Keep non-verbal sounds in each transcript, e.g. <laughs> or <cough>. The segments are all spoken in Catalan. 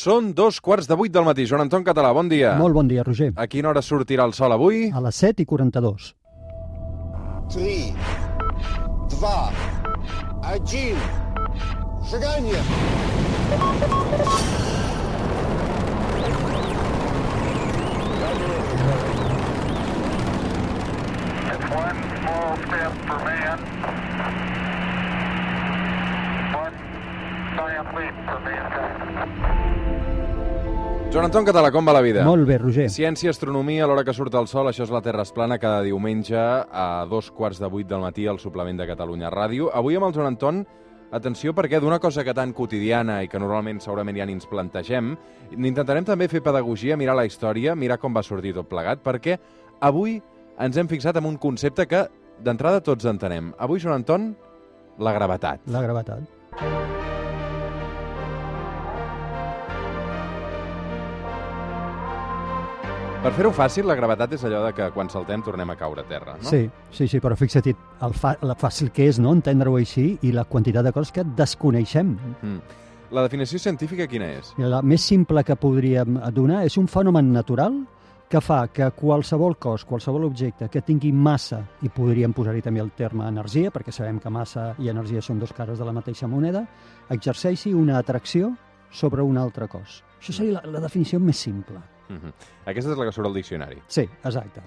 Són dos quarts de vuit del matí. Joan Anton Català, bon dia. Molt bon dia, Roger. A quina hora sortirà el sol avui? A les 7 i 42. 3, 2, 1, seganya! One small step for man. Joan Anton Català, com va la vida? Molt bé, Roger. Ciència, astronomia, a l'hora que surt el sol, això és la Terra es plana, cada diumenge a dos quarts de vuit del matí al suplement de Catalunya Ràdio. Avui amb el Joan Anton, atenció perquè d'una cosa que tan quotidiana i que normalment segurament ja ni ens plantegem, n'intentarem també fer pedagogia, mirar la història, mirar com va sortir tot plegat, perquè avui ens hem fixat en un concepte que d'entrada tots entenem. Avui, Joan Anton, la gravetat. La gravetat. Per fer-ho fàcil, la gravetat és allò de que quan saltem tornem a caure a terra, no? Sí, sí, sí, però fixa't el fa, la fàcil que és no entendre-ho així i la quantitat de coses que desconeixem. Mm. La definició científica quina és? La més simple que podríem donar és un fenomen natural que fa que qualsevol cos, qualsevol objecte que tingui massa, i podríem posar-hi també el terme energia, perquè sabem que massa i energia són dos cares de la mateixa moneda, exerceixi una atracció sobre un altre cos. Això seria la, la definició més simple. Mm -hmm. Aquesta és la que surt al diccionari. Sí, exacte.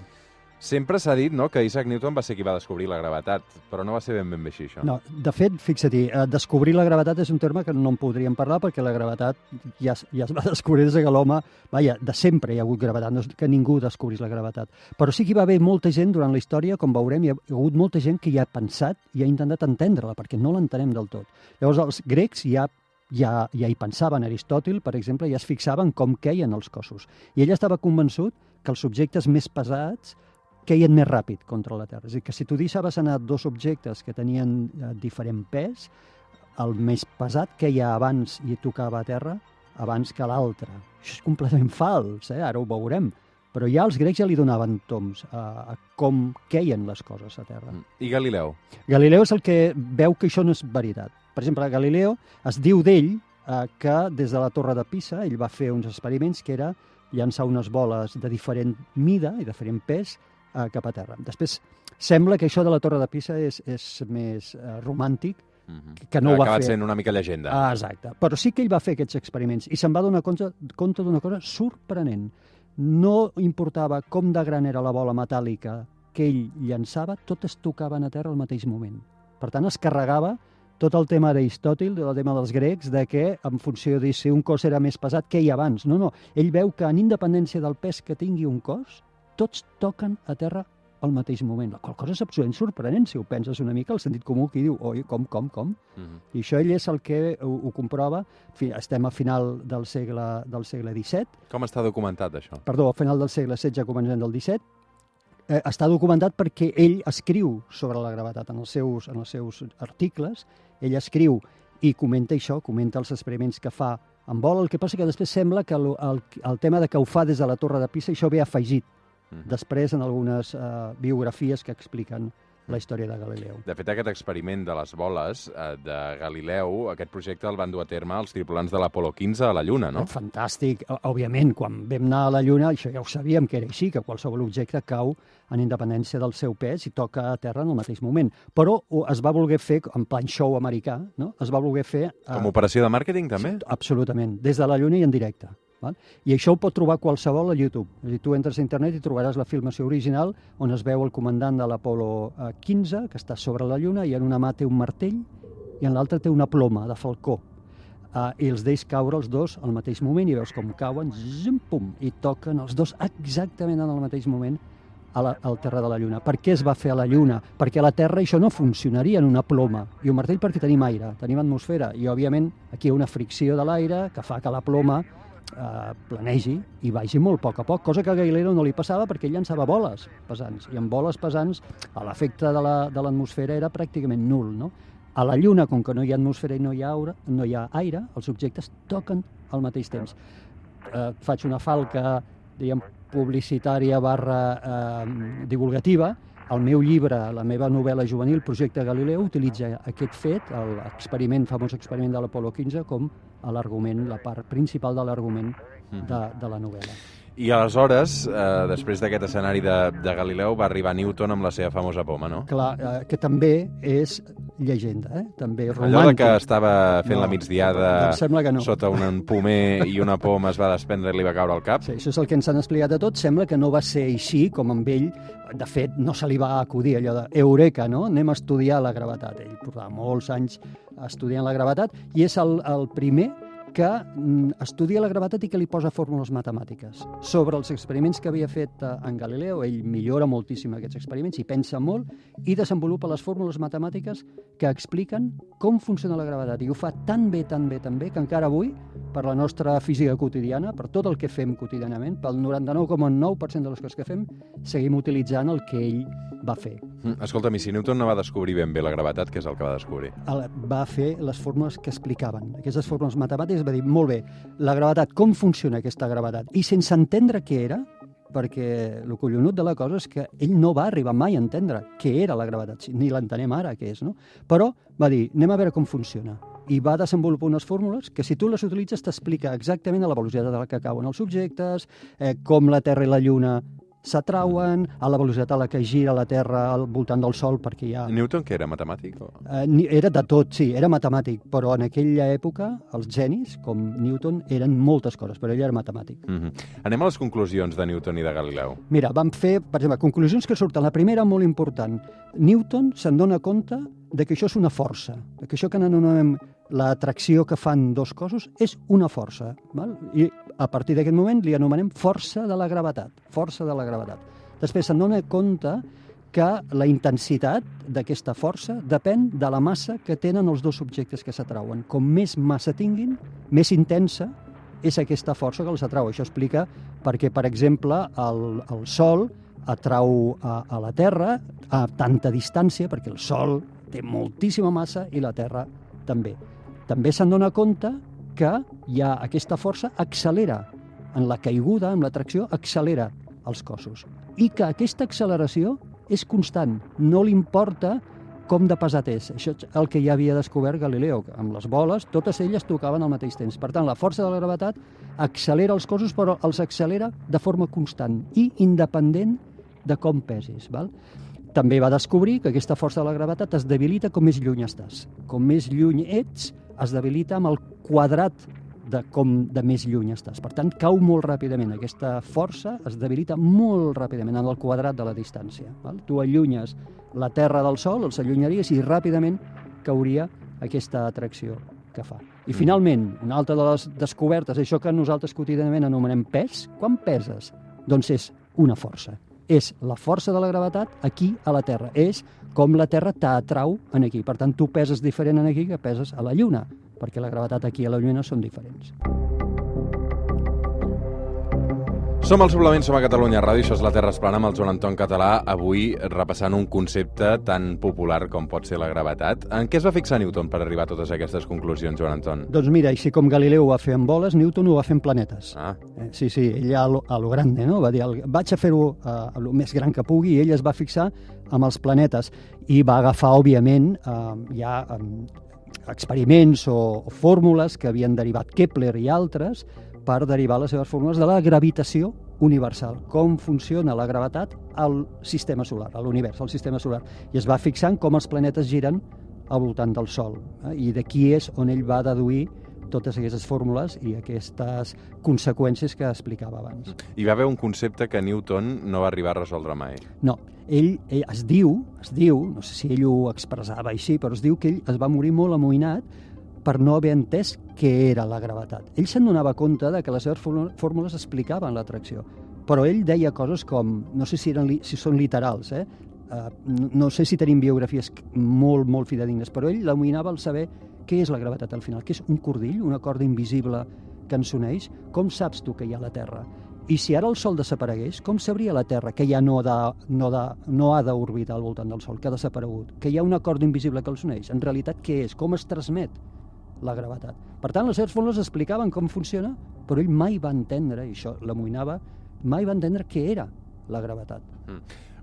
Sempre s'ha dit no, que Isaac Newton va ser qui va descobrir la gravetat, però no va ser ben ben bé així, això. No, de fet, fixa-t'hi, eh, descobrir la gravetat és un terme que no en podríem parlar perquè la gravetat ja, ja es va <laughs> descobrir des que l'home... Vaja, de sempre hi ha hagut gravetat, no és que ningú descobrís la gravetat. Però sí que hi va haver molta gent durant la història, com veurem, hi ha hagut molta gent que hi ha pensat i ha intentat entendre-la, perquè no l'entenem del tot. Llavors, els grecs ja ja, ja hi pensaven. Aristòtil, per exemple, ja es fixava en com queien els cossos. I ell estava convençut que els objectes més pesats queien més ràpid contra la Terra. És a dir, que si tu deixaves anar dos objectes que tenien eh, diferent pes, el més pesat queia abans i tocava a terra abans que l'altre. Això és completament fals, eh? ara ho veurem. Però ja els grecs ja li donaven toms a, a com queien les coses a terra. Mm. I Galileu? Galileu és el que veu que això no és veritat. Per exemple, Galileo es diu d'ell eh, que des de la torre de Pisa ell va fer uns experiments que era llançar unes boles de diferent mida i diferent pes eh, cap a terra. Després, sembla que això de la torre de Pisa és, és més eh, romàntic, Mm -hmm. Que no ho va acabat fer. sent una mica llegenda. Ah, exacte. Però sí que ell va fer aquests experiments i se'n va donar compte, compte d'una cosa sorprenent. No importava com de gran era la bola metàl·lica que ell llançava, totes tocaven a terra al mateix moment. Per tant, es carregava tot el tema d'Aristòtil, el tema dels grecs, de que en funció de si un cos era més pesat, què hi abans? No, no. Ell veu que en independència del pes que tingui un cos, tots toquen a terra al mateix moment. La qual cosa és absolutament sorprenent, si ho penses una mica, el sentit comú que diu, oi, com, com, com? Mm -hmm. I això ell és el que ho, ho comprova. Fi, estem a final del segle, del segle XVII, Com està documentat, això? perdó, a final del segle XVI, començament del XVII. Eh, està documentat perquè ell escriu sobre la gravetat en els seus, en els seus articles. Ell escriu i comenta això, comenta els experiments que fa en vol. El que passa que després sembla que el, el, el tema de que ho fa des de la Torre de Pisa, això ve afegit Mhm. després en algunes eh, biografies que expliquen la història de Galileu. De fet, aquest experiment de les boles eh, de Galileu, aquest projecte el van dur a terme els tripulants de l'Apolo 15 a la Lluna, no? Fantàstic. Òbviament, quan vam anar a la Lluna, això ja ho sabíem que era així, que qualsevol objecte cau en independència del seu pes i toca a terra en el mateix moment. Però es va voler fer, en plan show americà, no? es va voler fer... eh, Com operació de màrqueting, també? Absolutament, des de la Lluna i en directe. Val? I això ho pot trobar qualsevol a YouTube. Dir, tu entres a internet i trobaràs la filmació original on es veu el comandant de l'Apolo eh, 15, que està sobre la Lluna, i en una mà té un martell i en l'altra té una ploma de falcó. Uh, I els deixa caure els dos al mateix moment i veus com cauen, zum, pum, i toquen els dos exactament en el mateix moment a la, al terra de la Lluna. Per què es va fer a la Lluna? Perquè a la Terra això no funcionaria en una ploma. I un martell perquè tenim aire, tenim atmosfera. I, òbviament, aquí hi ha una fricció de l'aire que fa que la ploma eh, planegi i vagi molt a poc a poc, cosa que a Galileo no li passava perquè ell llançava boles pesants. I amb boles pesants l'efecte de la- l'atmosfera era pràcticament nul. No? A la Lluna, com que no hi ha atmosfera i no hi ha, aura, no hi ha aire, els objectes toquen al mateix temps. Eh, faig una falca, diguem, publicitària barra eh, divulgativa. El meu llibre, la meva novel·la juvenil, Projecte Galileu, utilitza aquest fet, l'experiment, famós experiment de l'Apolo 15, com l'argument, la part principal de l'argument de, de la novel·la. I aleshores, eh, després d'aquest escenari de, de Galileu, va arribar Newton amb la seva famosa poma, no? Clar, eh, que també és llegenda, eh? també Allò de romàntic. que estava fent No, la migdiada em sembla que no. sota un pomer i una poma es va desprendre i li va caure al cap. Sí, això és el que ens han explicat a tots. Sembla que no va ser així, com amb ell. De fet, no se li va acudir allò de eureka, no? Anem a estudiar la gravetat. Ell portava molts anys estudiant la gravetat i és el, el primer que mm, estudia la gravetat i que li posa fórmules matemàtiques. Sobre els experiments que havia fet eh, en Galileo, ell millora moltíssim aquests experiments i pensa molt i desenvolupa les fórmules matemàtiques que expliquen com funciona la gravetat. I ho fa tan bé, tan bé, tan bé, que encara avui, per la nostra física quotidiana, per tot el que fem quotidianament, pel 99,9% de les coses que fem, seguim utilitzant el que ell va fer. Mm, Escolta'm, i si Newton no va descobrir ben bé la gravetat, què és el que va descobrir? Va fer les fórmules que explicaven. Aquestes fórmules matemàtiques va dir, molt bé, la gravetat, com funciona aquesta gravetat? I sense entendre què era, perquè el collonut de la cosa és que ell no va arribar mai a entendre què era la gravetat, ni l'entenem ara què és, no? Però va dir, anem a veure com funciona. I va desenvolupar unes fórmules que si tu les utilitzes t'explica exactament la velocitat a la que cauen els objectes, eh, com la Terra i la Lluna s'atrauen, a la velocitat a la que gira la Terra al voltant del Sol, perquè hi ha Newton, que era matemàtic? O... Eh, era de tot, sí, era matemàtic, però en aquella època els genis, com Newton, eren moltes coses, però ell era matemàtic. Mm -hmm. Anem a les conclusions de Newton i de Galileu. Mira, vam fer, per exemple, conclusions que surten. La primera, molt important, Newton se'n dona compte de que això és una força, de que això que anomenem l'atracció que fan dos cossos és una força. Val? I a partir d'aquest moment li anomenem força de la gravetat, força de la gravetat. Després se'n dona compte que la intensitat d'aquesta força depèn de la massa que tenen els dos objectes que s'atrauen. Com més massa tinguin, més intensa és aquesta força que els atrau. Això explica perquè, per exemple, el, el Sol atrau a, a la Terra a tanta distància, perquè el Sol té moltíssima massa i la Terra també. També se'n dona compte que hi ha aquesta força accelera en la caiguda, amb l'atracció, accelera els cossos. I que aquesta acceleració és constant, no li importa com de pesat és. Això és el que ja havia descobert Galileo. que Amb les boles, totes elles tocaven al mateix temps. Per tant, la força de la gravetat accelera els cossos, però els accelera de forma constant i independent de com pesis. Val? També va descobrir que aquesta força de la gravetat es debilita com més lluny estàs. Com més lluny ets, es debilita amb el quadrat de com de més lluny estàs. Per tant, cau molt ràpidament. Aquesta força es debilita molt ràpidament en el quadrat de la distància. Val? Tu allunyes la Terra del Sol, els allunyaries i ràpidament cauria aquesta atracció que fa. I finalment, una altra de les descobertes, això que nosaltres quotidianament anomenem pes, quan peses? Doncs és una força. És la força de la gravetat aquí a la Terra. És com la Terra t'atrau en aquí. Per tant, tu peses diferent en aquí que peses a la Lluna, perquè la gravetat aquí a la Lluna són diferents. Som al Suplement, som a Catalunya Ràdio, això és la Terra Esplana amb el Joan Anton Català, avui repassant un concepte tan popular com pot ser la gravetat. En què es va fixar Newton per arribar a totes aquestes conclusions, Joan Anton? Doncs mira, així com Galileu ho va fer amb boles, Newton ho va fer amb planetes. Ah, Eh, Sí, sí, ell a lo, a lo grande, no? Va dir, el, vaig a fer-ho eh, a lo més gran que pugui, i ell es va fixar amb els planetes i va agafar, òbviament, eh, ja eh, experiments o, o fórmules que havien derivat Kepler i altres per derivar les seves fórmules de la gravitació universal, com funciona la gravetat al sistema solar, a l'univers, al sistema solar. I es va fixant com els planetes giren al voltant del Sol. Eh? I d'aquí és on ell va deduir totes aquestes fórmules i aquestes conseqüències que explicava abans. hi va haver un concepte que Newton no va arribar a resoldre mai. No, ell, ell es diu, es diu, no sé si ell ho expressava així, però es diu que ell es va morir molt amoïnat per no haver entès què era la gravetat. Ell se'n donava compte de que les seves fórmul- fórmules explicaven l'atracció, però ell deia coses com, no sé si, eren, si són literals, eh? Uh, no, sé si tenim biografies molt, molt fidedignes, però ell l'amoïnava al saber què és la gravetat al final, què és un cordill, una corda invisible que ens uneix, com saps tu que hi ha la Terra? I si ara el Sol desaparegués, com sabria la Terra que ja no, de, no, de, no ha d'orbitar al voltant del Sol, que ha desaparegut, que hi ha una corda invisible que els uneix? En realitat, què és? Com es transmet la gravetat? Per tant, les seves fórmules explicaven com funciona, però ell mai va entendre, i això l'amoïnava, mai va entendre què era la gravetat.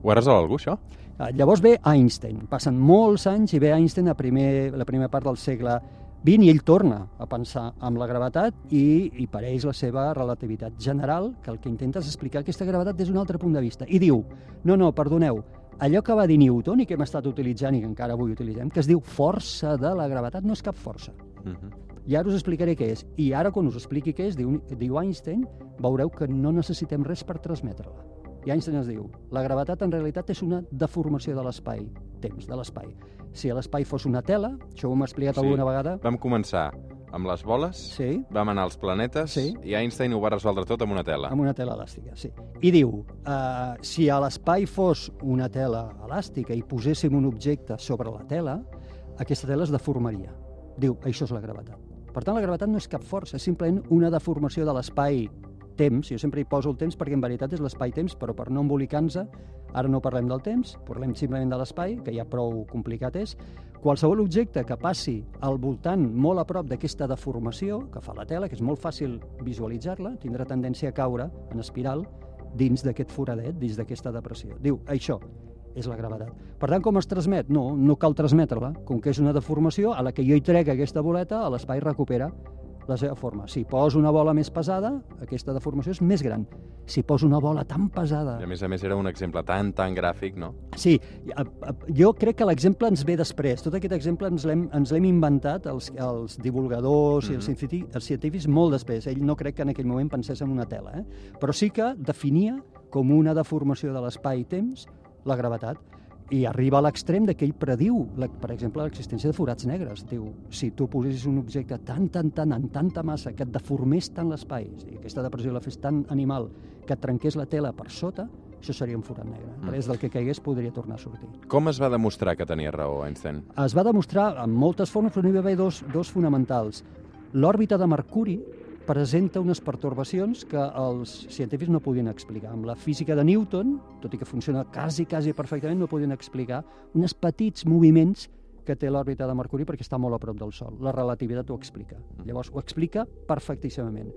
Ho ha resolt algú, això? Eh, Llavors ve Einstein. Passen molts anys i ve Einstein a primer, la primera part del segle 20 i ell torna a pensar amb la gravetat i, i pareix la seva relativitat general, que el que intenta és explicar aquesta gravetat des d'un altre punt de vista. I diu, no, no, perdoneu, allò que va dir Newton i que hem estat utilitzant i que encara avui utilitzem, que es diu força de la gravetat, no és cap força. Mhm. I ara us explicaré què és. I ara, quan us expliqui què és, diu, diu Einstein, veureu que no necessitem res per transmetre-la. I Einstein ens diu, la gravetat en realitat és una deformació de l'espai, temps de l'espai. Si l'espai fos una tela, això ho hem explicat Sí. alguna vegada, Vam començar amb les boles, sí, vam anar als planetes Sí. i Einstein ho va resoldre tot amb una tela. amb una tela elàstica, sí. I diu, eh, si a l'espai fos una tela elàstica i poséssim un objecte sobre la tela, aquesta tela es deformaria. Diu, això és la gravetat. Per tant, la gravetat no és cap força, és simplement una deformació de l'espai-temps. Jo sempre hi poso el temps perquè en veritat és l'espai-temps, però per no embolicar-nos, ara no parlem del temps, parlem simplement de l'espai, que ja prou complicat és. Qualsevol objecte que passi al voltant molt a prop d'aquesta deformació que fa la tela, que és molt fàcil visualitzar-la, tindrà tendència a caure en espiral dins d'aquest foradet, dins d'aquesta depressió. Diu, això és la gravetat. Per tant, com es transmet? No, no cal transmetre-la. Com que és una deformació, a la que jo hi trec aquesta boleta, l'espai recupera la seva forma. Si poso una bola més pesada, aquesta deformació és més gran. Si poso una bola tan pesada... I a més a més era un exemple tan, tan gràfic, no? Sí, jo crec que l'exemple ens ve després. Tot aquest exemple ens l'hem inventat els, els divulgadors i els, Mhm. científics, els científics molt després. Ell no crec que en aquell moment pensés en una tela, eh? però sí que definia com una deformació de l'espai-temps la gravetat i arriba a l'extrem de que ell prediu, la, per exemple, l'existència de forats negres. Diu, si tu posessis un objecte tan, tan, tan, en tanta massa, que et deformés tant l'espai, dir, aquesta depressió la fes tan animal que et trenqués la tela per sota, això seria un forat negre. Mm. Res del que caigués podria tornar a sortir. Com es va demostrar que tenia raó Einstein? Es va demostrar en moltes formes, però n'hi va haver dos, dos fonamentals. L'òrbita de Mercuri presenta unes pertorbacions que els científics no podien explicar. Amb la física de Newton, tot i que funciona quasi, quasi perfectament, no podien explicar uns petits moviments que té l'òrbita de Mercuri perquè està molt a prop del Sol. La relativitat ho explica. Llavors, ho explica perfectíssimament.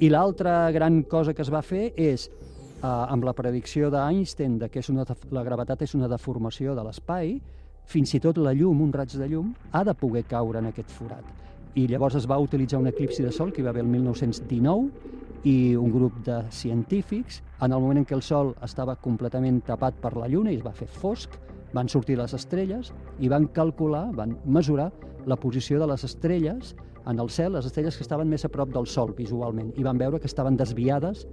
I l'altra gran cosa que es va fer és, eh, amb la predicció d'Einstein de que és una, la gravetat és una deformació de l'espai, fins i tot la llum, un raig de llum, ha de poder caure en aquest forat. I llavors es va utilitzar un eclipsi de sol que hi va haver el 1919 i un grup de científics, en el moment en què el sol estava completament tapat per la lluna i es va fer fosc, van sortir les estrelles i van calcular, van mesurar la posició de les estrelles en el cel, les estrelles que estaven més a prop del sol visualment, i van veure que estaven desviades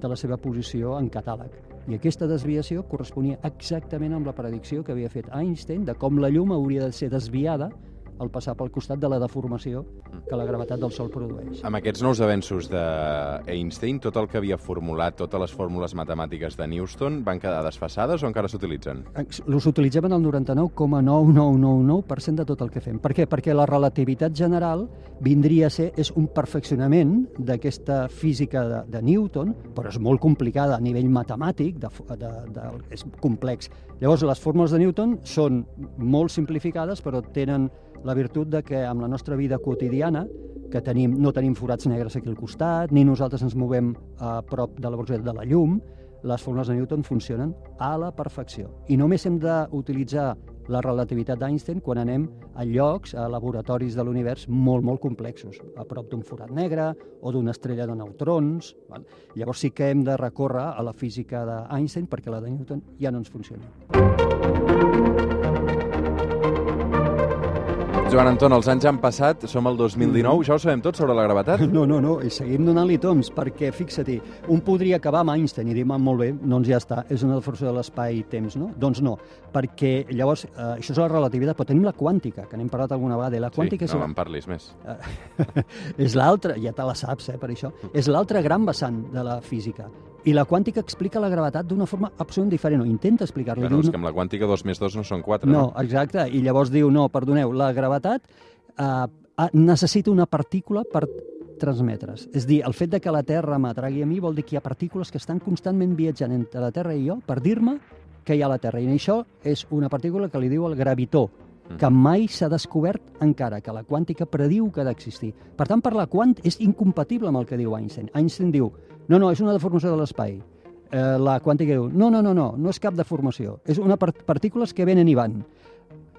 de la seva posició en catàleg. I aquesta desviació corresponia exactament amb la predicció que havia fet Einstein de com la llum hauria de ser desviada al passar pel costat de la deformació que la gravetat del Sol produeix. Amb aquests nous avenços d'Einstein, tot el que havia formulat, totes les fórmules matemàtiques de Newton, van quedar desfasades o encara s'utilitzen? Els utilitzem en el 99,9999% de tot el que fem. Per què? Perquè la relativitat general vindria a ser és un perfeccionament d'aquesta física de, de Newton, però és molt complicada a nivell matemàtic, de, de, de, és complex. Llavors, les fórmules de Newton són molt simplificades, però tenen la virtut de que amb la nostra vida quotidiana que tenim, no tenim forats negres aquí al costat, ni nosaltres ens movem a prop de la velocitat de la llum, les fórmules de Newton funcionen a la perfecció. I només hem d'utilitzar la relativitat d'Einstein quan anem a llocs, a laboratoris de l'univers molt, molt complexos, a prop d'un forat negre o d'una estrella de neutrons. Val? Llavors sí que hem de recórrer a la física d'Einstein perquè la de Newton ja no ens funciona. Joan Anton, els anys han passat, som al 2019, ja ho sabem tot sobre la gravetat? No, no, no, i seguim donant-li toms, perquè fixa't-hi, un podria acabar amb Einstein i dir, "Ah, molt bé, doncs ja està, és una força de l'espai i temps, no? Doncs no, perquè llavors, eh, això és la relativitat, però tenim la quàntica, que n'hem parlat alguna vegada, i la quàntica sí, és no la- en parlis més. <laughs> és l'altre, ja te la saps, eh, per això, és l'altre gran vessant de la física. I la quàntica explica la gravetat d'una forma absolutament diferent, o intenta explicar-la. Bueno, és que amb la quàntica 2 més 2 no són 4, no, exacte, i llavors diu, no, perdoneu, la gravetat eh, ha- necessita una partícula per transmetre's. És dir, el fet de que la Terra m'atragui a mi vol dir que hi ha partícules que estan constantment viatjant entre la Terra i jo per dir-me que hi ha a la Terra. I això és una partícula que li diu el gravitó, que mai s'ha descobert encara, que la quàntica prediu que ha d'existir. Per tant, per la quant és incompatible amb el que diu Einstein. Einstein diu, no, no, és una deformació de l'espai. Eh, la quàntica diu, no, no, no, no, no és cap deformació. És una part partícules que venen i van.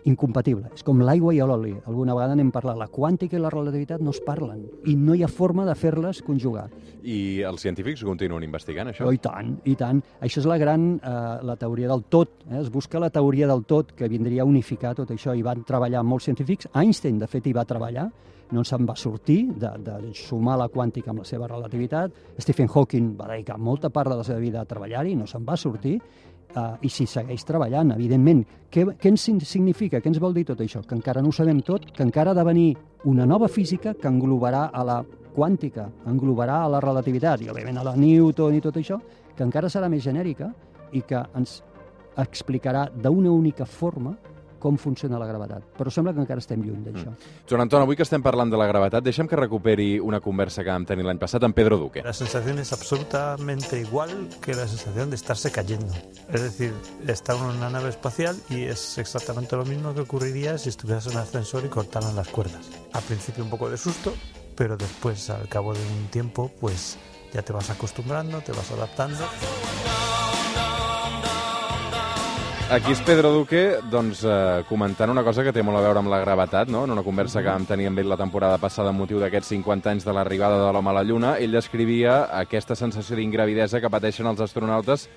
Incompatible. És com l'aigua i l'oli. Alguna vegada n'hem parlat. La quàntica i la relativitat no es parlen i no hi ha forma de fer-les conjugar. I els científics continuen investigant això? Oh, I tant, i tant. Això és la gran, eh, la teoria del tot. Eh? Es busca la teoria del tot, que vindria a unificar tot això. I van treballar molts científics. Einstein, de fet, hi va treballar. No se'n va sortir de, de sumar la quàntica amb la seva relativitat. Stephen Hawking va dedicar molta part de la seva vida a treballar-hi, no se'n va sortir. Uh, I si segueix treballant, evidentment. Què, què ens significa? Què ens vol dir tot això? Que encara no ho sabem tot, que encara ha de venir una nova física que englobarà a la quàntica, englobarà a la relativitat i, òbviament, a la Newton i tot això, que encara serà més genèrica i que ens explicarà d'una única forma com funciona la gravetat. Però sembla que encara estem lluny d'això. Joan Anton, avui que estem parlant de la gravetat, deixa'm que recuperi una conversa que vam tenir l'any passat amb Pedro Duque. La sensación es absolutamente igual que la sensación de estarse cayendo. Es decir, estar en una nave espacial y es exactamente lo mismo que ocurriría si estuvieras en un ascensor y cortaran las cuerdas. Al principio un poco de susto, pero después, al cabo de un tiempo, pues ya te vas acostumbrando, te vas adaptando. Aquí és Pedro Duque, doncs, eh, comentant una cosa que té molt a veure amb la gravetat, no? En una conversa que vam tenir amb ell la temporada passada amb motiu d'aquests 50 anys de l'arribada de l'home a la Lluna, ell descrivia aquesta sensació d'ingravidesa que pateixen els astronautes,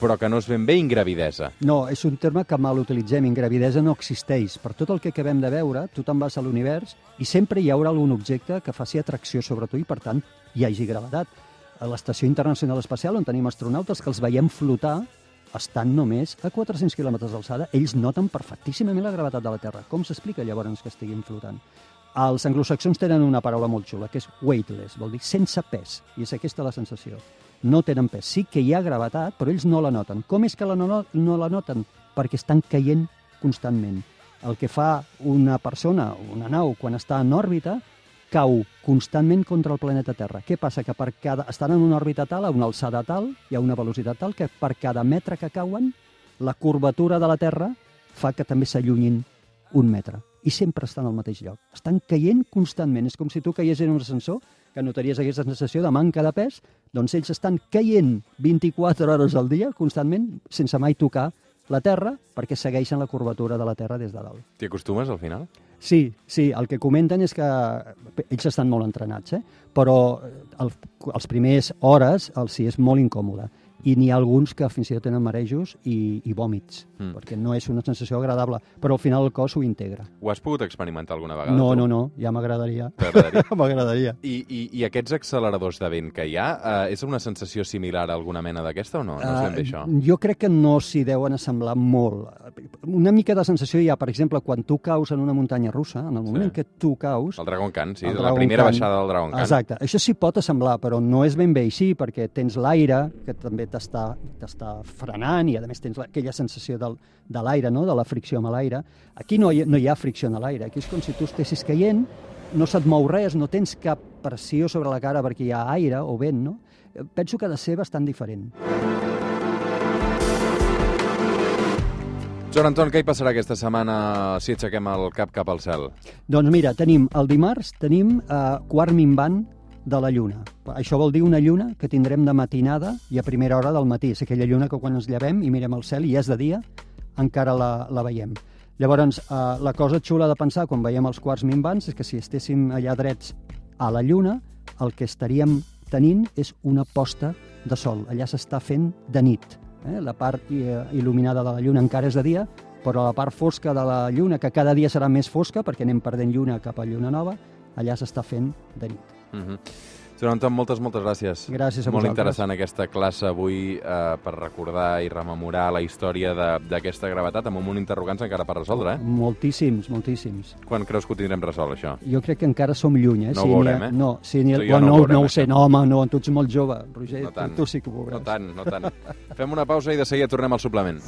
però que no és ben bé ingravidesa. No, és un terme que mal utilitzem. Ingravidesa no existeix. Per tot el que acabem de veure, tu te'n vas a l'univers i sempre hi haurà algun objecte que faci atracció sobre tu i, per tant, hi hagi gravetat. A l'Estació Internacional Espacial, on tenim astronautes que els veiem flotar, estan només a 400 quilòmetres d'alçada, ells noten perfectíssimament la gravetat de la Terra. Com s'explica llavors que estiguin flotant? Els anglosaxons tenen una paraula molt xula, que és weightless, vol dir sense pes, i és aquesta la sensació. No tenen pes. Sí que hi ha gravetat, però ells no la noten. Com és que la no, no la noten? Perquè estan caient constantment. El que fa una persona, una nau, quan està en òrbita, cau constantment contra el planeta Terra. Què passa? Que per cada, estan en una òrbita tal, a una alçada tal, hi ha una velocitat tal, que per cada metre que cauen, la curvatura de la Terra fa que també s'allunyin un metre. I sempre estan al mateix lloc. Estan caient constantment. És com si tu caies en un ascensor, que notaries aquesta sensació de manca de pes, doncs ells estan caient 24 hores al dia, constantment, sense mai tocar la Terra, perquè segueixen la curvatura de la Terra des de dalt. T'hi acostumes al final? Sí, sí, el que comenten és que ells estan molt entrenats, eh? però el, els primers hores els sí és molt incòmode. I n'hi ha alguns que fins i tot tenen marejos i, i vòmits, Mm. perquè no és una sensació agradable, però al final el cos ho integra. Ho has pogut experimentar alguna vegada? No, tu? no, no, ja m'agradaria. <laughs> M'agradaria. I, i, I aquests acceleradors de vent que hi ha, eh, és una sensació similar a alguna mena d'aquesta o no? No és ben bé això. Uh, jo crec que no s'hi deuen assemblar molt. Una mica de sensació hi ha, per exemple, quan tu caus en una muntanya russa, en el moment Sí. en què tu caus... El Dragon Khan, sí, la primera Khan. baixada del Dragon Khan. Exacte, això sí pot assemblar, però no és ben bé així, perquè tens l'aire, que també t'està frenant, i a més tens la- aquella sensació del, de l'aire, no? de la fricció amb l'aire. Aquí no hi, no hi ha fricció en l'aire, aquí és com si tu estessis caient, no se't mou res, no tens cap pressió sobre la cara perquè hi ha aire o vent, no? Eh, Penso que ha de ser bastant diferent. Joan Anton, què hi passarà aquesta setmana si aixequem el cap cap al cel? Doncs mira, tenim el dimarts tenim eh, quart minvant de la lluna. Això vol dir una lluna que tindrem de matinada i a primera hora del matí. És aquella lluna que quan ens llevem i mirem el cel i és de dia, encara la, la veiem. Llavors, eh, la cosa xula de pensar quan veiem els quarts minvants és que si estéssim allà drets a la lluna, el que estaríem tenint és una posta de sol. Allà s'està fent de nit. Eh? La part eh, il·luminada de la lluna encara és de dia, però la part fosca de la lluna, que cada dia serà més fosca perquè anem perdent lluna cap a lluna nova, allà s'està fent de nit. Uh -huh. Joan Anton, moltes, moltes gràcies. Gràcies a Molt vosaltres. interessant aquesta classe avui eh, per recordar i rememorar la història d'aquesta gravetat amb un munt d'interrogants encara per resoldre, eh? Moltíssims, moltíssims. Quan creus que ho tindrem resolt, això? Jo crec que encara som lluny, eh? No ho Si ha- veurem, eh? No, si n'hi ha- Tu i jo bueno, no ho no, veurem, no ho sé, no, home, no, tu ets molt jove, Roger, No tant. tu, tu sí que ho veuràs. No tant, no tant. Fem una pausa i de seguida tornem al suplement.